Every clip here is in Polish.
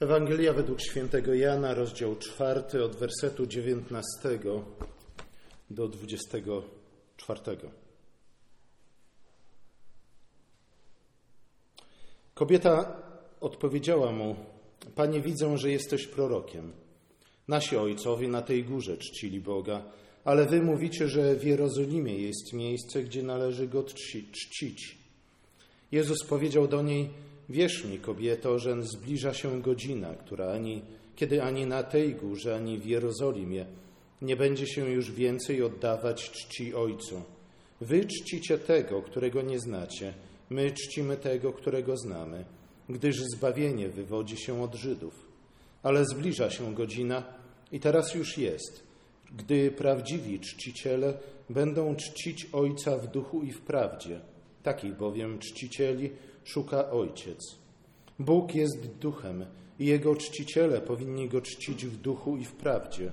Ewangelia według świętego Jana, rozdział 4, od wersetu 19 do 24. Kobieta odpowiedziała mu: Panie, widzę, że jesteś prorokiem. Nasi ojcowie na tej górze czcili Boga, ale wy mówicie, że w Jerozolimie jest miejsce, gdzie należy go czcić. Jezus powiedział do niej: Wierz mi, kobieto, że zbliża się godzina, która ani, kiedy ani na tej górze, ani w Jerozolimie nie będzie się już więcej oddawać czci Ojcu. Wy czcicie tego, którego nie znacie, my czcimy tego, którego znamy, gdyż zbawienie wywodzi się od Żydów. Ale zbliża się godzina i teraz już jest, gdy prawdziwi czciciele będą czcić Ojca w duchu i w prawdzie. Takich bowiem czcicieli szuka Ojciec. Bóg jest duchem i Jego czciciele powinni Go czcić w duchu i w prawdzie.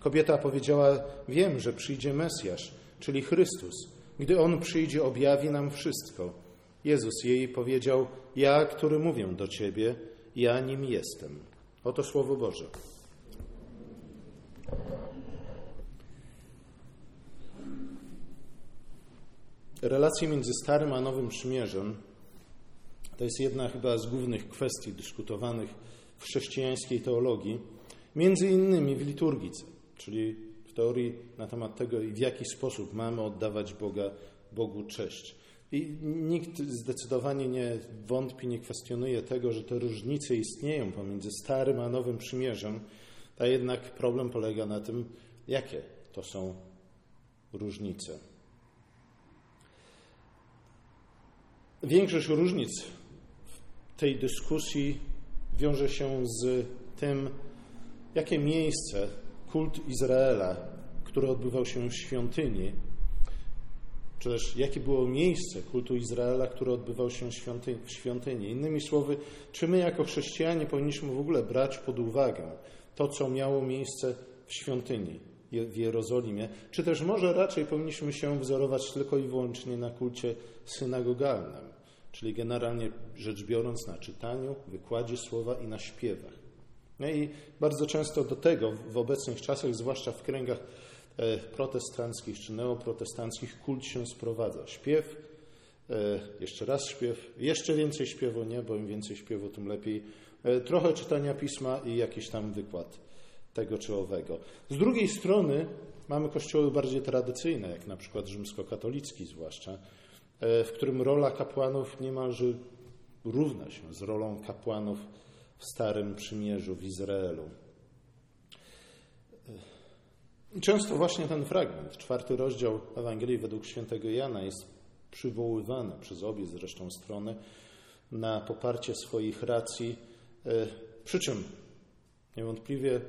Kobieta powiedziała: Wiem, że przyjdzie Mesjasz, czyli Chrystus. Gdy On przyjdzie, objawi nam wszystko. Jezus jej powiedział: Ja, który mówię do Ciebie, ja nim jestem. Oto Słowo Boże. Relacje między Starym a Nowym Przymierzem to jest jedna chyba z głównych kwestii dyskutowanych w chrześcijańskiej teologii, między innymi w liturgice, czyli w teorii na temat tego, w jaki sposób mamy oddawać Boga, Bogu cześć. I nikt zdecydowanie nie wątpi, nie kwestionuje tego, że te różnice istnieją pomiędzy Starym a Nowym Przymierzem, a jednak problem polega na tym, jakie to są różnice. Większość różnic tej dyskusji wiąże się z tym, jakie miejsce kult Izraela, który odbywał się w świątyni, czy też jakie było miejsce kultu Izraela, które odbywał się w świątyni. Innymi słowy, czy my jako chrześcijanie powinniśmy w ogóle brać pod uwagę to, co miało miejsce w świątyni w Jerozolimie, czy też może raczej powinniśmy się wzorować tylko i wyłącznie na kulcie synagogalnym czyli generalnie rzecz biorąc na czytaniu, wykładzie słowa i na śpiewach. No i bardzo często do tego w obecnych czasach, zwłaszcza w kręgach e, protestanckich czy neoprotestanckich, kult się sprowadza. Śpiew, e, jeszcze raz śpiew, jeszcze więcej śpiewu, nie, bo im więcej śpiewu, tym lepiej. E, trochę czytania pisma i jakiś tam wykład tego czy owego. Z drugiej strony mamy kościoły bardziej tradycyjne, jak na przykład rzymskokatolicki zwłaszcza, w którym rola kapłanów niemalże równa się z rolą kapłanów w Starym Przymierzu w Izraelu. E, często właśnie ten fragment, czwarty rozdział Ewangelii według świętego Jana jest przywoływany przez obie zresztą strony na poparcie swoich racji, e, przy czym niewątpliwie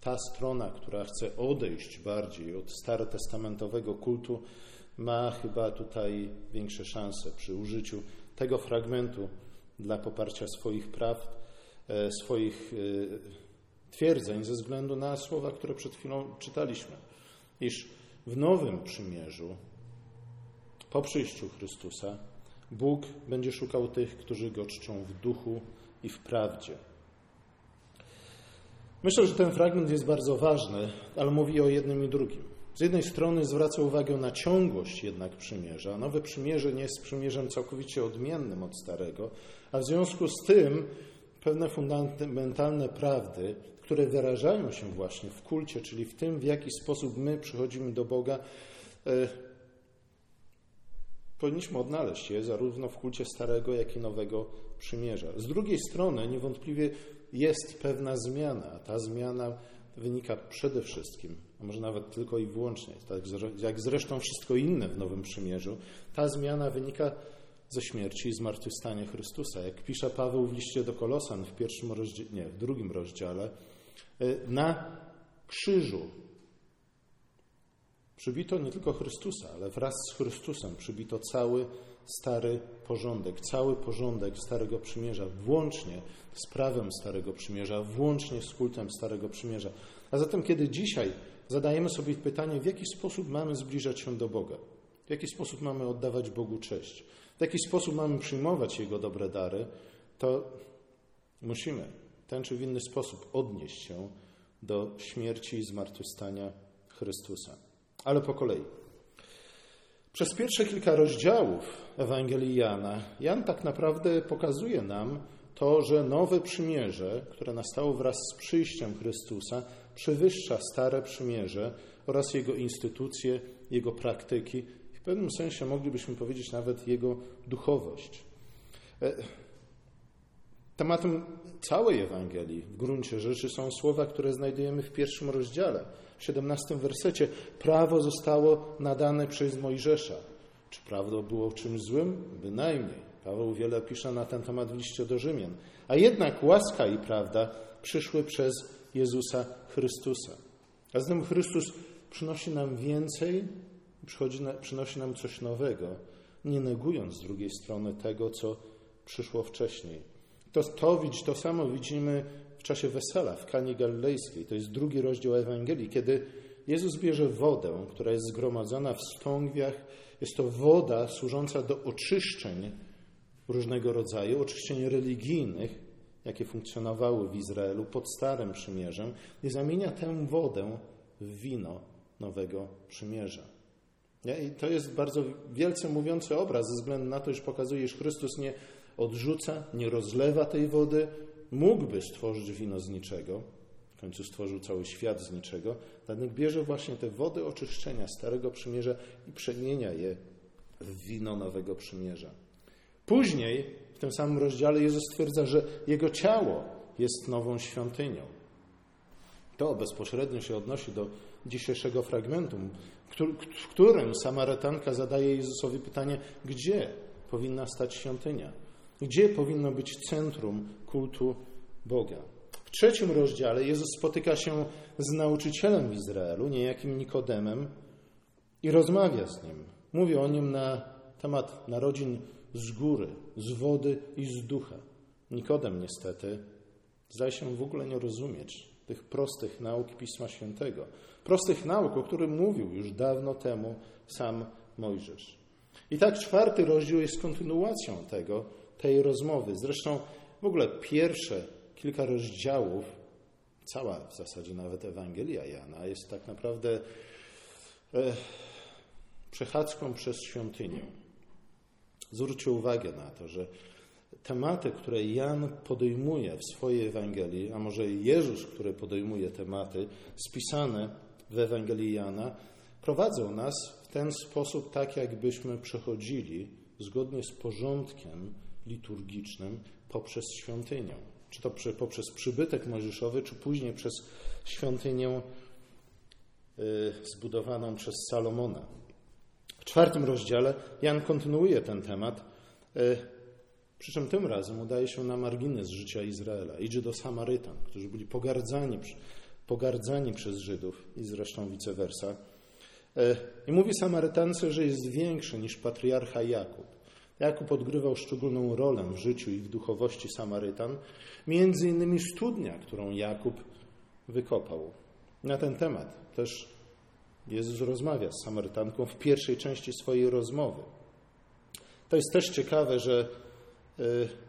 ta strona, która chce odejść bardziej od starotestamentowego kultu, ma chyba tutaj większe szanse przy użyciu tego fragmentu dla poparcia swoich praw, e, swoich e, twierdzeń ze względu na słowa, które przed chwilą czytaliśmy. Iż w nowym przymierzu, po przyjściu Chrystusa, Bóg będzie szukał tych, którzy go czczą w duchu i w prawdzie. Myślę, że ten fragment jest bardzo ważny, ale mówi o jednym i drugim. Z jednej strony zwraca uwagę na ciągłość jednak przymierza. Nowe przymierze nie jest przymierzem całkowicie odmiennym od starego, a w związku z tym pewne fundamentalne prawdy, które wyrażają się właśnie w kulcie, czyli w tym, w jaki sposób my przychodzimy do Boga, e, powinniśmy odnaleźć je zarówno w kulcie Starego, jak i Nowego Przymierza. Z drugiej strony niewątpliwie jest pewna zmiana, ta zmiana wynika przede wszystkim, a może nawet tylko i wyłącznie, tak jak zresztą wszystko inne w Nowym Przymierzu, ta zmiana wynika ze śmierci i zmartwychwstania Chrystusa. Jak pisze Paweł w liście do Kolosan w pierwszym nie, w drugim rozdziale, y, na krzyżu przybito nie tylko Chrystusa, ale wraz z Chrystusem przybito cały stary porządek, cały porządek Starego Przymierza, włącznie z prawem Starego Przymierza, włącznie z kultem Starego Przymierza. A zatem, kiedy dzisiaj zadajemy sobie pytanie, w jaki sposób mamy zbliżać się do Boga, w jaki sposób mamy oddawać Bogu cześć, w jaki sposób mamy przyjmować Jego dobre dary, to musimy ten czy w inny sposób odnieść się do śmierci i zmartwychwstania Chrystusa. Ale po kolei. Przez pierwsze kilka rozdziałów Ewangelii Jana, Jan tak naprawdę pokazuje nam to, że nowe przymierze, które nastało wraz z przyjściem Chrystusa, przewyższa stare przymierze oraz jego instytucje, jego praktyki, w pewnym sensie moglibyśmy powiedzieć nawet jego duchowość. E, tematem całej Ewangelii w gruncie rzeczy są słowa, które znajdujemy w pierwszym rozdziale, 17 wersecie. Prawo zostało nadane przez Mojżesza. Czy prawo było czymś złym? Bynajmniej. Paweł wiele pisze na ten temat w liście do Rzymian. A jednak łaska i prawda przyszły przez Jezusa Chrystusa. A zatem Chrystus przynosi nam więcej, przynosi nam coś nowego, nie negując z drugiej strony tego, co przyszło wcześniej. To, to, to samo widzimy czasie wesela w Kanie Galilejskiej. To jest drugi rozdział Ewangelii, kiedy Jezus bierze wodę, która jest zgromadzona w stągwiach. Jest to woda służąca do oczyszczeń różnego rodzaju, oczyszczeń religijnych, jakie funkcjonowały w Izraelu pod Starym Przymierzem, i zamienia tę wodę w wino nowego przymierza. I to jest bardzo wielce mówiący obraz, ze względu na to, iż pokazuje, że Chrystus nie odrzuca, nie rozlewa tej wody, mógłby stworzyć wino z niczego, w końcu stworzył cały świat z niczego, jednak bierze właśnie te wody oczyszczenia Starego Przymierza i przemienia je w wino Nowego Przymierza. Później w tym samym rozdziale Jezus stwierdza, że Jego ciało jest nową świątynią. To bezpośrednio się odnosi do dzisiejszego fragmentu, w którym Samarytanka zadaje Jezusowi pytanie, gdzie powinna stać świątynia, gdzie powinno być centrum kultu Boga. W trzecim rozdziale Jezus spotyka się z nauczycielem w Izraelu, niejakim Nikodemem, i rozmawia z nim. Mówi o nim na temat narodzin z góry, z wody i z ducha. Nikodem niestety zdaje się w ogóle nie rozumieć tych prostych nauk Pisma Świętego. Prostych nauk, o których mówił już dawno temu sam Mojżesz. I tak czwarty rozdział jest kontynuacją tego, tej rozmowy. Zresztą w ogóle pierwsze kilka rozdziałów, cała w zasadzie nawet Ewangelia Jana, jest tak naprawdę e, przechadzką przez świątynię. Zwróćcie uwagę na to, że tematy, które Jan podejmuje w swojej Ewangelii, a może Jezus, który podejmuje tematy spisane w Ewangelii Jana, prowadzą nas w ten sposób, tak jakbyśmy przechodzili zgodnie z porządkiem liturgicznym poprzez świątynię. Czy to przy, poprzez przybytek mojżeszowy, czy później przez świątynię y, zbudowaną przez Salomona. W czwartym rozdziale Jan kontynuuje ten temat, e, przy czym tym razem udaje się na margines życia Izraela. Idzie do Samarytan, którzy byli pogardzani, pogardzani przez Żydów i zresztą vice versa. E, I mówi Samarytance, że jest większy niż patriarcha Jakub. Jakub odgrywał szczególną rolę w życiu i w duchowości Samarytan, między innymi studnia, którą Jakub wykopał. Na ten temat też Jezus rozmawia z Samarytanką w pierwszej części swojej rozmowy. To jest też ciekawe, że e,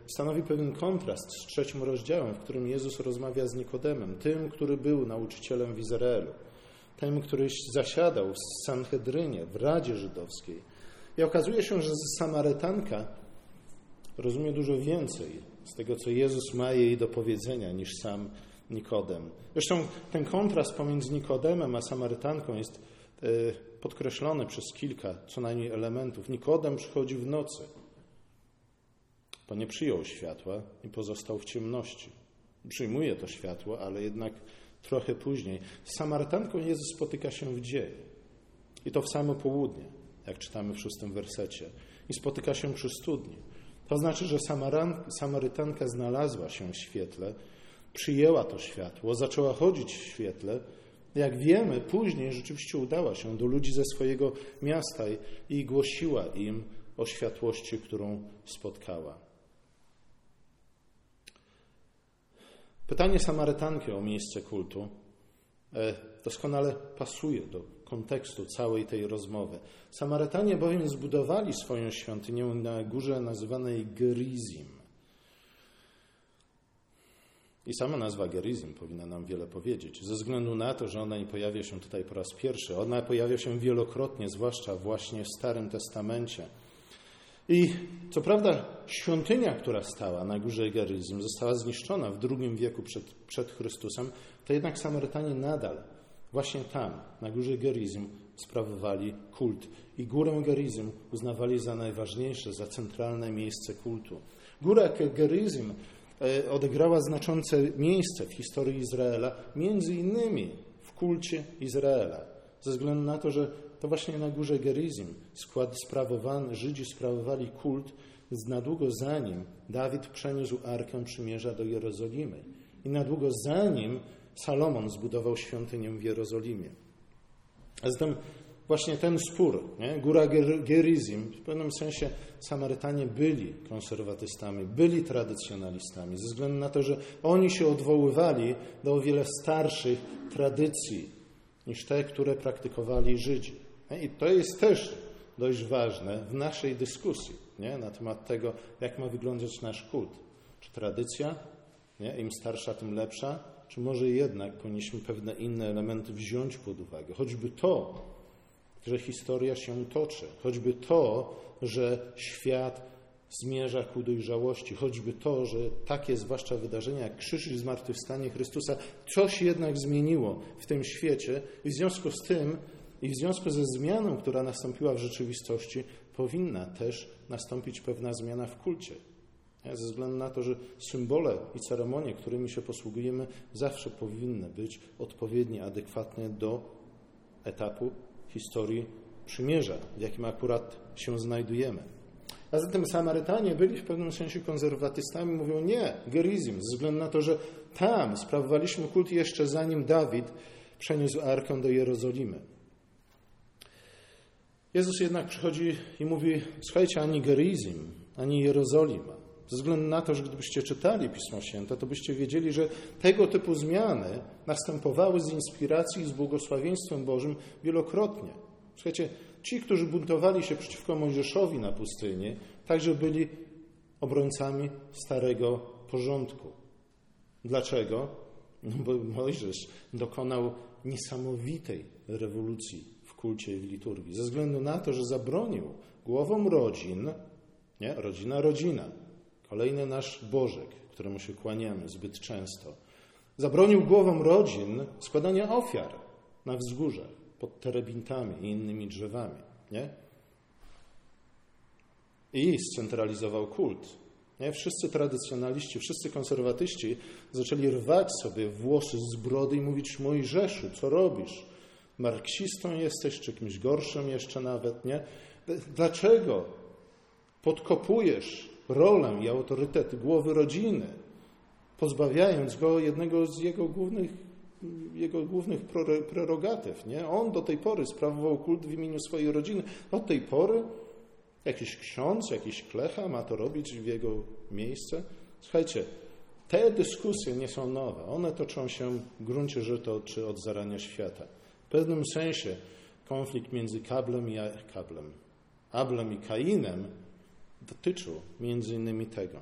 stanowi pewien kontrast z trzecim rozdziałem, w którym Jezus rozmawia z Nikodemem, tym, który był nauczycielem w Izraelu, tym, który zasiadał w Sanhedrynie, w Radzie Żydowskiej. I okazuje się, że Samarytanka rozumie dużo więcej z tego, co Jezus ma jej do powiedzenia, niż sam Nikodem. Zresztą ten kontrast pomiędzy Nikodemem a Samarytanką jest e, podkreślony przez kilka co najmniej elementów. Nikodem przychodzi w nocy, bo nie przyjął światła i pozostał w ciemności. Przyjmuje to światło, ale jednak trochę później. Z Samarytanką Jezus spotyka się w dzień. I to w samo południe, jak czytamy w szóstym wersecie. I spotyka się przy studni. To znaczy, że Samarytanka znalazła się w świetle, przyjęła to światło, zaczęła chodzić w świetle. Jak wiemy, później rzeczywiście udała się do ludzi ze swojego miasta i głosiła im o światłości, którą spotkała. Pytanie Samarytanki o miejsce kultu e, doskonale pasuje do kontekstu całej tej rozmowy. Samarytanie bowiem zbudowali swoją świątynię na górze nazywanej Gerizim. I sama nazwa gerizm powinna nam wiele powiedzieć, ze względu na to, że ona nie pojawia się tutaj po raz pierwszy. Ona pojawia się wielokrotnie, zwłaszcza właśnie w Starym Testamencie. I co prawda świątynia, która stała na górze Geryzm, została zniszczona w II wieku przed, przed Chrystusem, to jednak Samarytanie nadal właśnie tam, na górze Gerizm, sprawowali kult. I górę Gerizm uznawali za najważniejsze, za centralne miejsce kultu. Góra Gerizm e, odegrała znaczące miejsce w historii Izraela, między innymi w kulcie Izraela, ze względu na to, że to właśnie na górze Gerizim skład sprawowany, Żydzi sprawowali kult na długo zanim Dawid przeniósł Arkę Przymierza do Jerozolimy i na długo zanim Salomon zbudował świątynię w Jerozolimie. A zatem właśnie ten spór, nie? góra Gerizim, w pewnym sensie Samarytanie byli konserwatystami, byli tradycjonalistami, ze względu na to, że oni się odwoływali do o wiele starszych tradycji niż te, które praktykowali Żydzi. I to jest też dość ważne w naszej dyskusji nie? na temat tego, jak ma wyglądać nasz kult. Czy tradycja, nie? im starsza, tym lepsza, czy może jednak powinniśmy pewne inne elementy wziąć pod uwagę? Choćby to, że historia się toczy, choćby to, że świat zmierza ku dojrzałości, choćby to, że takie zwłaszcza wydarzenia jak krzyż i zmartwychwstanie Chrystusa, coś jednak zmieniło w tym świecie i w związku z tym i w związku ze zmianą, która nastąpiła w rzeczywistości, powinna też nastąpić pewna zmiana w kulcie. Ze względu na to, że symbole i ceremonie, którymi się posługujemy, zawsze powinny być odpowiednio adekwatne do etapu historii przymierza, w jakim akurat się znajdujemy. A zatem Samarytanie byli w pewnym sensie konserwatystami, mówią nie, gerizm, ze względu na to, że tam sprawowaliśmy kult jeszcze zanim Dawid przeniósł arkę do Jerozolimy. Jezus jednak przychodzi i mówi: Słuchajcie, ani Gerizim, ani Jerozolima. Ze względu na to, że gdybyście czytali Pismo Święte, to byście wiedzieli, że tego typu zmiany następowały z inspiracji i z błogosławieństwem Bożym wielokrotnie. Słuchajcie, ci, którzy buntowali się przeciwko Mojżeszowi na pustyni, także byli obrońcami starego porządku. Dlaczego? No bo Mojżesz dokonał niesamowitej rewolucji kulcie i w liturgii, ze względu na to, że zabronił głowom rodzin, nie? rodzina, rodzina, kolejny nasz Bożek, któremu się kłaniamy zbyt często, zabronił głowom rodzin składania ofiar na wzgórzach, pod terebintami i innymi drzewami. Nie? I scentralizował kult. Nie? Wszyscy tradycjonaliści, wszyscy konserwatyści zaczęli rwać sobie włosy z brody i mówić: Mojżeszu, co robisz? marksistą jesteś, czy kimś gorszym jeszcze nawet, nie? Dlaczego podkopujesz rolę i autorytet głowy rodziny, pozbawiając go jednego z jego głównych, jego głównych prerogatyw, nie? On do tej pory sprawował kult w imieniu swojej rodziny. Od tej pory jakiś ksiądz, jakiś klecha ma to robić w jego miejsce. Słuchajcie, te dyskusje nie są nowe. One toczą się w gruncie rzeczy czy od zarania świata. W pewnym sensie konflikt między Kablem i Kablem, Ablem i Kainem dotyczył między innymi tego.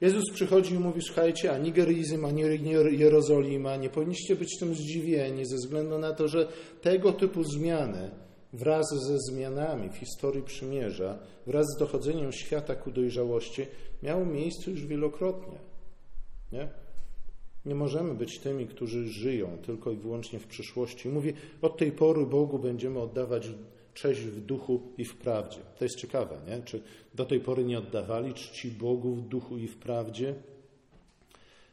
Jezus przychodzi i mówi, słuchajcie, ani Gerizm, ani Jerozolima, nie powinniście być tym zdziwieni ze względu na to, że tego typu zmiany wraz ze zmianami w historii przymierza, wraz z dochodzeniem świata ku dojrzałości, miały miejsce już wielokrotnie. Nie? Nie możemy być tymi, którzy żyją tylko i wyłącznie w przyszłości. Mówi, od tej pory Bogu będziemy oddawać cześć w duchu i w prawdzie. To jest ciekawe, nie? Czy do tej pory nie oddawali czci Bogu w duchu i w prawdzie?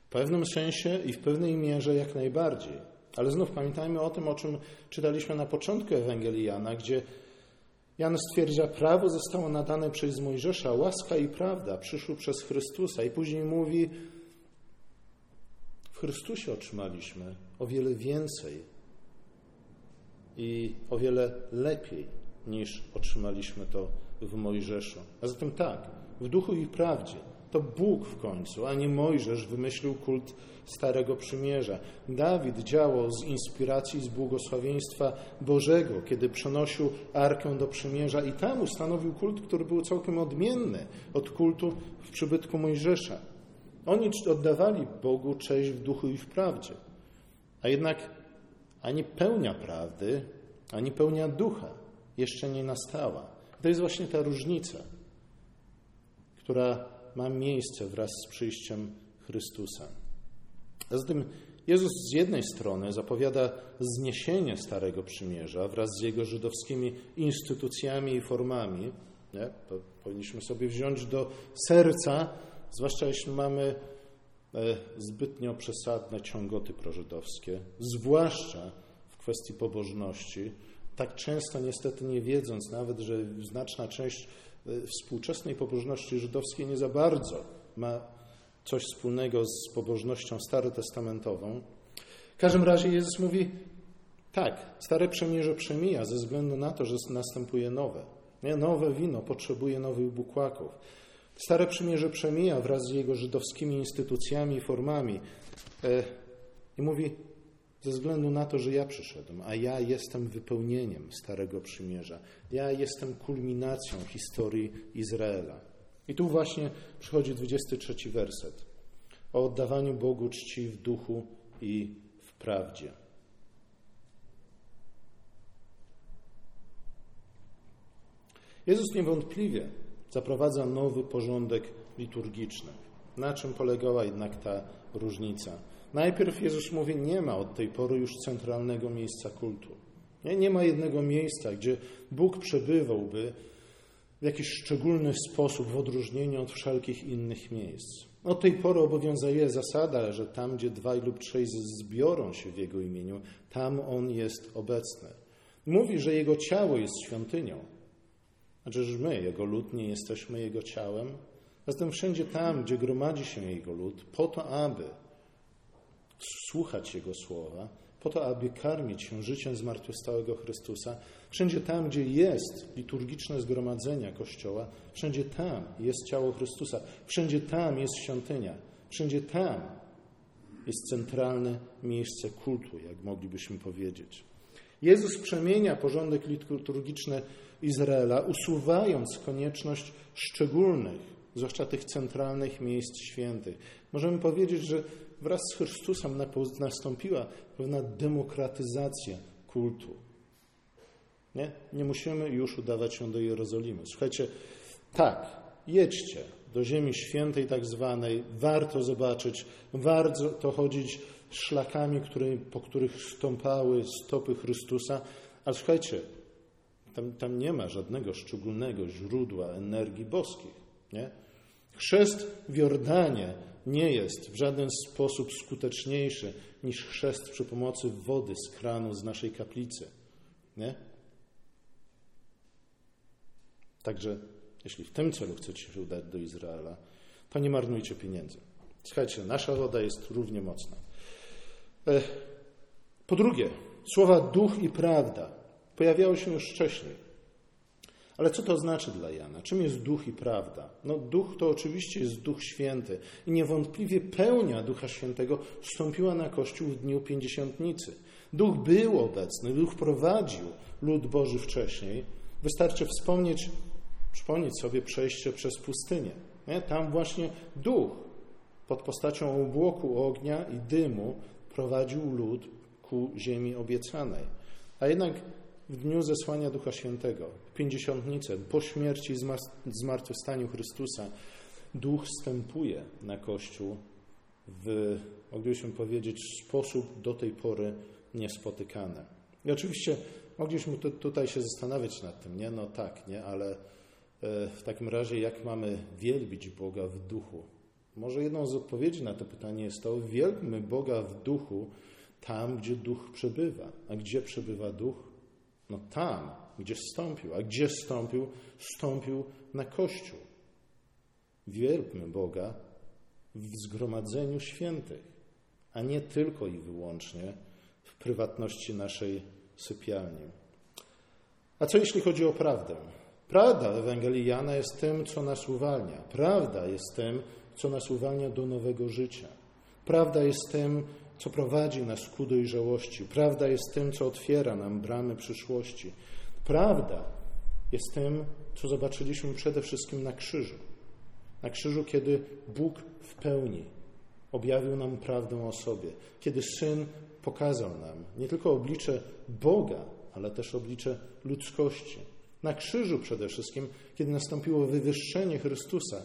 W pewnym sensie i w pewnej mierze jak najbardziej. Ale znów pamiętajmy o tym, o czym czytaliśmy na początku Ewangelii Jana, gdzie Jan stwierdza, prawo zostało nadane przez Mojżesza, łaska i prawda przyszły przez Chrystusa. I później mówi, Chrystusie otrzymaliśmy o wiele więcej i o wiele lepiej niż otrzymaliśmy to w Mojżeszu. A zatem tak, w duchu i prawdzie. To Bóg w końcu, a nie Mojżesz wymyślił kult Starego Przymierza. Dawid działał z inspiracji, z błogosławieństwa Bożego, kiedy przenosił Arkę do Przymierza i tam ustanowił kult, który był całkiem odmienny od kultu w przybytku Mojżesza. Oni oddawali Bogu cześć w duchu i w prawdzie. A jednak ani pełnia prawdy, ani pełnia ducha jeszcze nie nastała. To jest właśnie ta różnica, która ma miejsce wraz z przyjściem Chrystusa. A zatem Jezus z jednej strony zapowiada zniesienie Starego Przymierza wraz z jego żydowskimi instytucjami i formami. Nie? To powinniśmy sobie wziąć do serca, zwłaszcza jeśli mamy zbytnio przesadne ciągoty prożydowskie, zwłaszcza w kwestii pobożności, tak często niestety nie wiedząc nawet, że znaczna część e, współczesnej pobożności żydowskiej nie za bardzo ma coś wspólnego z pobożnością starotestamentową. W każdym razie Jezus mówi, tak, stare przemierze przemija ze względu na to, że następuje nowe. Nowe wino potrzebuje nowych bukłaków. Stare przymierze przemija wraz z jego żydowskimi instytucjami i formami. E, I mówi, ze względu na to, że ja przyszedłem, a ja jestem wypełnieniem Starego Przymierza. Ja jestem kulminacją historii Izraela. I tu właśnie przychodzi 23 werset o oddawaniu Bogu czci w duchu i w prawdzie. Jezus niewątpliwie zaprowadza nowy porządek liturgiczny. Na czym polegała jednak ta różnica? Najpierw Jezus mówi, nie ma od tej pory już centralnego miejsca kultu. Nie, nie ma jednego miejsca, gdzie Bóg przebywałby w jakiś szczególny sposób w odróżnieniu od wszelkich innych miejsc. Od tej pory obowiązuje zasada, że tam, gdzie dwaj lub trzej zbiorą się w Jego imieniu, tam On jest obecny. Mówi, że Jego ciało jest świątynią. Znaczy, że my, Jego lud, nie jesteśmy Jego ciałem. Zatem wszędzie tam, gdzie gromadzi się Jego lud, po to, aby słuchać Jego słowa, po to, aby karmić się życiem zmartwychwstałego Chrystusa. Wszędzie tam, gdzie jest liturgiczne zgromadzenia Kościoła, wszędzie tam jest ciało Chrystusa, wszędzie tam jest świątynia, wszędzie tam jest centralne miejsce kultu, jak moglibyśmy powiedzieć. Jezus przemienia porządek liturgiczny Izraela, usuwając konieczność szczególnych, zwłaszcza tych centralnych miejsc świętych. Możemy powiedzieć, że wraz z Chrystusem nastąpiła pewna demokratyzacja kultu. Nie? Nie musimy już udawać się do Jerozolimy. Słuchajcie, tak, jedźcie do Ziemi Świętej tak zwanej, warto zobaczyć, warto chodzić szlakami, który, po których stąpały stopy Chrystusa, ale słuchajcie, tam, tam nie ma żadnego szczególnego źródła energii boskich. Nie? Chrzest w Jordanie nie jest w żaden sposób skuteczniejszy niż chrzest przy pomocy wody z kranu z naszej kaplicy. Nie? Także, jeśli w tym celu chcecie się udać do Izraela, to nie marnujcie pieniędzy. Słuchajcie, nasza woda jest równie mocna. Po drugie, słowa duch i prawda pojawiały się już wcześniej. Ale co to znaczy dla Jana? Czym jest duch i prawda? No, duch to oczywiście jest duch święty i niewątpliwie pełnia ducha świętego wstąpiła na Kościół w dniu pięćdziesiątnicy. Duch był obecny, duch prowadził lud Boży wcześniej. Wystarczy wspomnieć, przypomnieć sobie przejście przez pustynię. Nie? Tam właśnie duch pod postacią obłoku ognia i dymu prowadził lud ku ziemi obiecanej. A jednak w dniu zesłania Ducha Świętego, w pięćdziesiątnicę, po śmierci i zmartwychwstaniu Chrystusa, Duch stępuje na Kościół w, moglibyśmy powiedzieć, sposób do tej pory niespotykany. I oczywiście mogliśmy tutaj się zastanawiać nad tym, nie? No tak, nie? Ale e, w takim razie jak mamy wielbić Boga w duchu? Może jedną z odpowiedzi na to pytanie jest to, wielbmy Boga w duchu tam, gdzie duch przebywa. A gdzie przebywa duch? No tam, gdzie stąpił. A gdzie stąpił? Stąpił na Kościół. Wielbmy Boga w zgromadzeniu świętych, a nie tylko i wyłącznie w prywatności naszej sypialni. A co jeśli chodzi o prawdę? Prawda Ewangelii Jana jest tym, co nas uwalnia. Prawda jest tym, co nas uwalnia do nowego życia. Prawda jest tym, co prowadzi nas ku dojrzałości. Prawda jest tym, co otwiera nam bramy przyszłości. Prawda jest tym, co zobaczyliśmy przede wszystkim na krzyżu. Na krzyżu, kiedy Bóg w pełni objawił nam prawdę o sobie, kiedy Syn pokazał nam nie tylko oblicze Boga, ale też oblicze ludzkości. Na krzyżu przede wszystkim, kiedy nastąpiło wywyższenie Chrystusa.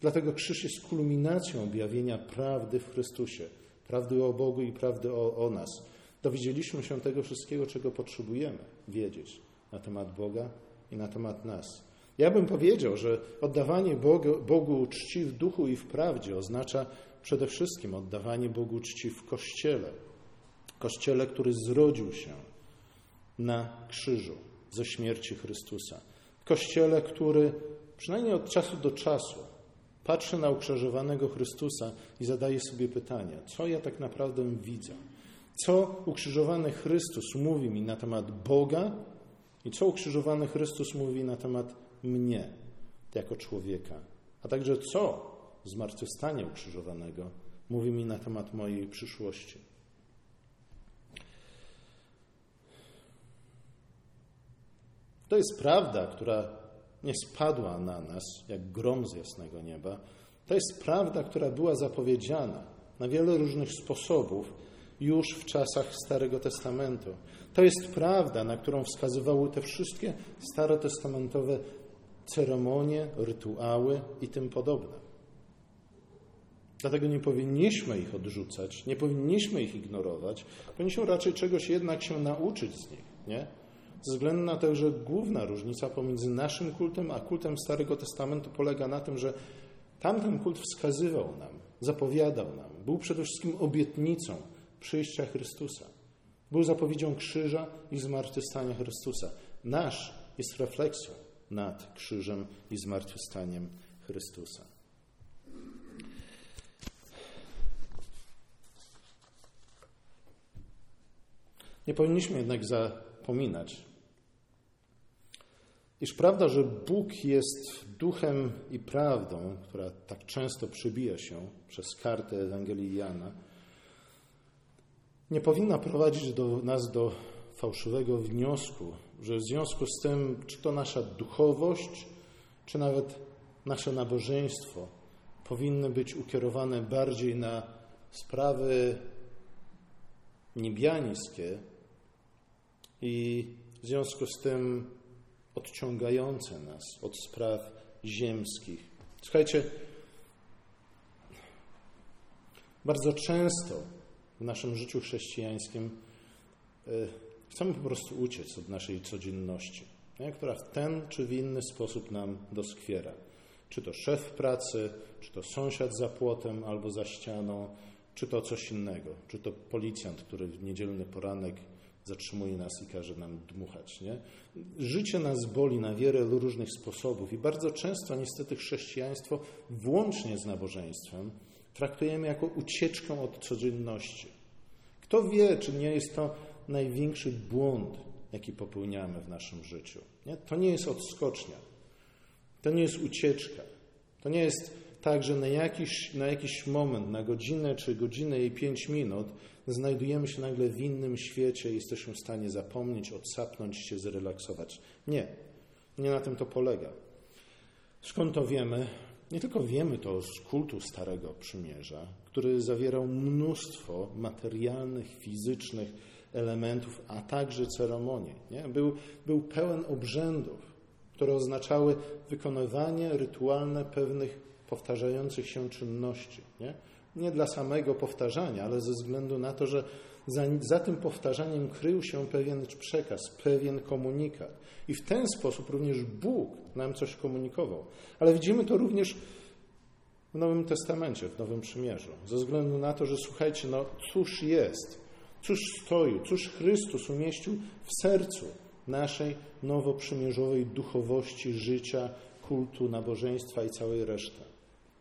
Dlatego krzyż jest kulminacją objawienia prawdy w Chrystusie, prawdy o Bogu i prawdy o, o nas. Dowiedzieliśmy się tego wszystkiego, czego potrzebujemy wiedzieć na temat Boga i na temat nas. Ja bym powiedział, że oddawanie Bogu, Bogu czci w duchu i w prawdzie oznacza przede wszystkim oddawanie Bogu czci w Kościele. Kościele, który zrodził się na krzyżu ze śmierci Chrystusa. Kościele, który przynajmniej od czasu do czasu patrzy na ukrzyżowanego Chrystusa i zadaje sobie pytanie, co ja tak naprawdę widzę? Co ukrzyżowany Chrystus mówi mi na temat Boga i co ukrzyżowany Chrystus mówi na temat mnie jako człowieka, a także co zmartwychwstanie ukrzyżowanego mówi mi na temat mojej przyszłości. To jest prawda, która nie spadła na nas jak grom z jasnego nieba. To jest prawda, która była zapowiedziana na wiele różnych sposobów już w czasach Starego Testamentu. To jest prawda, na którą wskazywały te wszystkie starotestamentowe ceremonie, rytuały i tym podobne. Dlatego nie powinniśmy ich odrzucać, nie powinniśmy ich ignorować, powinniśmy raczej czegoś jednak się nauczyć z nich, nie? Ze względu na to, że główna różnica pomiędzy naszym kultem a kultem Starego Testamentu polega na tym, że tamten kult wskazywał nam, zapowiadał nam, był przede wszystkim obietnicą przyjścia Chrystusa. Był zapowiedzią krzyża i zmartwychwstania Chrystusa. Nasz jest refleksją nad krzyżem i zmartwychwstaniem Chrystusa. Nie powinniśmy jednak zapominać, iż prawda, że Bóg jest duchem i prawdą, która tak często przybija się przez kartę Ewangelii Jana, nie powinna prowadzić do nas do fałszywego wniosku, że w związku z tym, czy to nasza duchowość, czy nawet nasze nabożeństwo powinny być ukierowane bardziej na sprawy niebiańskie i w związku z tym odciągające nas od spraw ziemskich. Słuchajcie, bardzo często w naszym życiu chrześcijańskim e, chcemy po prostu uciec od naszej codzienności, nie? która w ten czy w inny sposób nam doskwiera. Czy to szef pracy, czy to sąsiad za płotem albo za ścianą, czy to coś innego, czy to policjant, który w niedzielny poranek zatrzymuje nas i każe nam dmuchać. Nie? Życie nas boli na wiele różnych sposobów i bardzo często niestety chrześcijaństwo, włącznie z nabożeństwem, traktujemy jako ucieczkę od codzienności. Kto wie, czy nie jest to największy błąd, jaki popełniamy w naszym życiu. Nie? To nie jest odskocznia. To nie jest ucieczka. To nie jest tak, że na jakiś, na jakiś moment, na godzinę czy godzinę i pięć minut znajdujemy się nagle w innym świecie i jesteśmy w stanie zapomnieć, odsapnąć się, zrelaksować. Nie. Nie na tym to polega. Skąd to wiemy? Nie tylko wiemy to z kultu Starego Przymierza, który zawierał mnóstwo materialnych, fizycznych elementów, a także ceremonii. Nie? Był, był pełen obrzędów, które oznaczały wykonywanie rytualne pewnych powtarzających się czynności. Nie? Nie dla samego powtarzania, ale ze względu na to, że za, za, tym powtarzaniem krył się pewien przekaz, pewien komunikat. I w ten sposób również Bóg nam coś komunikował. Ale widzimy to również w Nowym Testamencie, w Nowym Przymierzu. Ze względu na to, że słuchajcie, no cóż jest, cóż stoi, cóż Chrystus umieścił w sercu naszej nowoprzymierzowej duchowości, życia, kultu, nabożeństwa i całej reszty.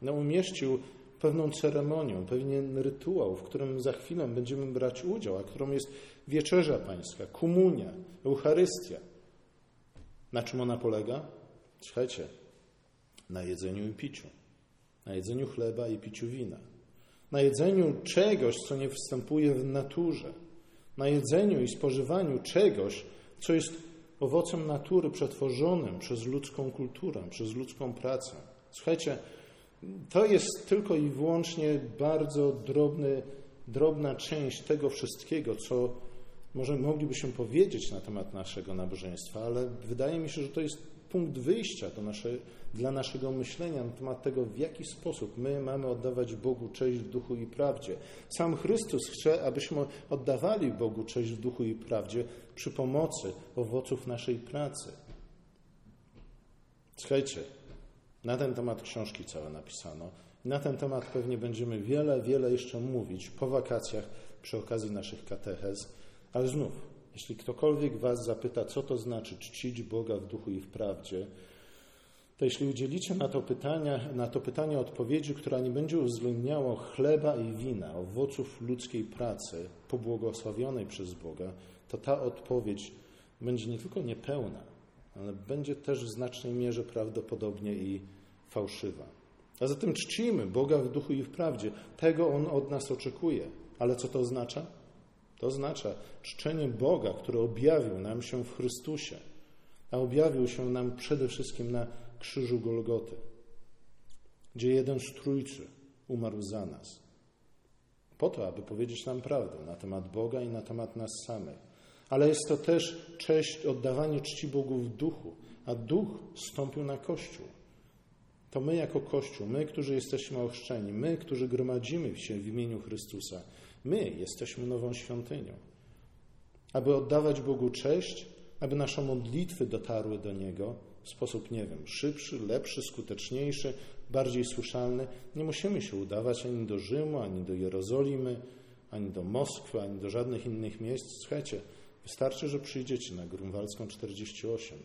No, umieścił pewną ceremonią, pewien rytuał, w którym za chwilę będziemy brać udział, a którą jest wieczerza pańska, komunia, Eucharystia. Na czym ona polega? Słuchajcie, na jedzeniu i piciu. Na jedzeniu chleba i piciu wina. Na jedzeniu czegoś, co nie występuje w naturze. Na jedzeniu i spożywaniu czegoś, co jest owocem natury przetworzonym przez ludzką kulturę, przez ludzką pracę. Słuchajcie, To jest tylko i wyłącznie bardzo drobny, drobna część tego wszystkiego, co może moglibyśmy powiedzieć na temat naszego nabożeństwa, ale wydaje mi się, że to jest punkt wyjścia nasze, dla naszego myślenia na temat tego, w jaki sposób my mamy oddawać Bogu cześć w duchu i prawdzie. Sam Chrystus chce, abyśmy oddawali Bogu cześć w duchu i prawdzie przy pomocy owoców naszej pracy. Słuchajcie, na ten temat książki całe napisano. Na ten temat pewnie będziemy wiele, wiele jeszcze mówić po wakacjach przy okazji naszych katechez. Ale znów, jeśli ktokolwiek Was zapyta, co to znaczy czcić Boga w duchu i w prawdzie, to jeśli udzielicie na to, pytanie, na to pytanie odpowiedzi, która nie będzie uwzględniała chleba i wina, owoców ludzkiej pracy, pobłogosławionej przez Boga, to ta odpowiedź będzie nie tylko niepełna, ale będzie też w znacznej mierze prawdopodobnie i fałszywa. A zatem czcimy Boga w duchu i w prawdzie. Tego On od nas oczekuje. Ale co to oznacza? To oznacza czczenie Boga, który objawił nam się w Chrystusie, a objawił się nam przede wszystkim na krzyżu Golgoty, gdzie jeden z Trójcy umarł za nas. Po to, aby powiedzieć nam prawdę na temat Boga i na temat nas samych. Ale jest to też cześć, oddawanie czci Bogu w duchu, a duch stąpił na Kościół. To my jako Kościół, my, którzy jesteśmy ochrzczeni, my, którzy gromadzimy się w imieniu Chrystusa, My jesteśmy nową świątynią. Aby oddawać Bogu cześć, aby nasze modlitwy dotarły do Niego w sposób, nie wiem, szybszy, lepszy, skuteczniejszy, bardziej słyszalny, nie musimy się udawać ani do Rzymu, ani do Jerozolimy, ani do Moskwy, ani do żadnych innych miejsc. Słuchajcie, wystarczy, że przyjdziecie na Grunwaldzką 48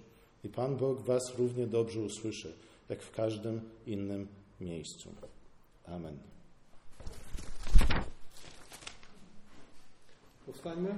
i Pan Bóg Was równie dobrze usłyszy, jak w każdym innym miejscu. Amen. Powstańmy.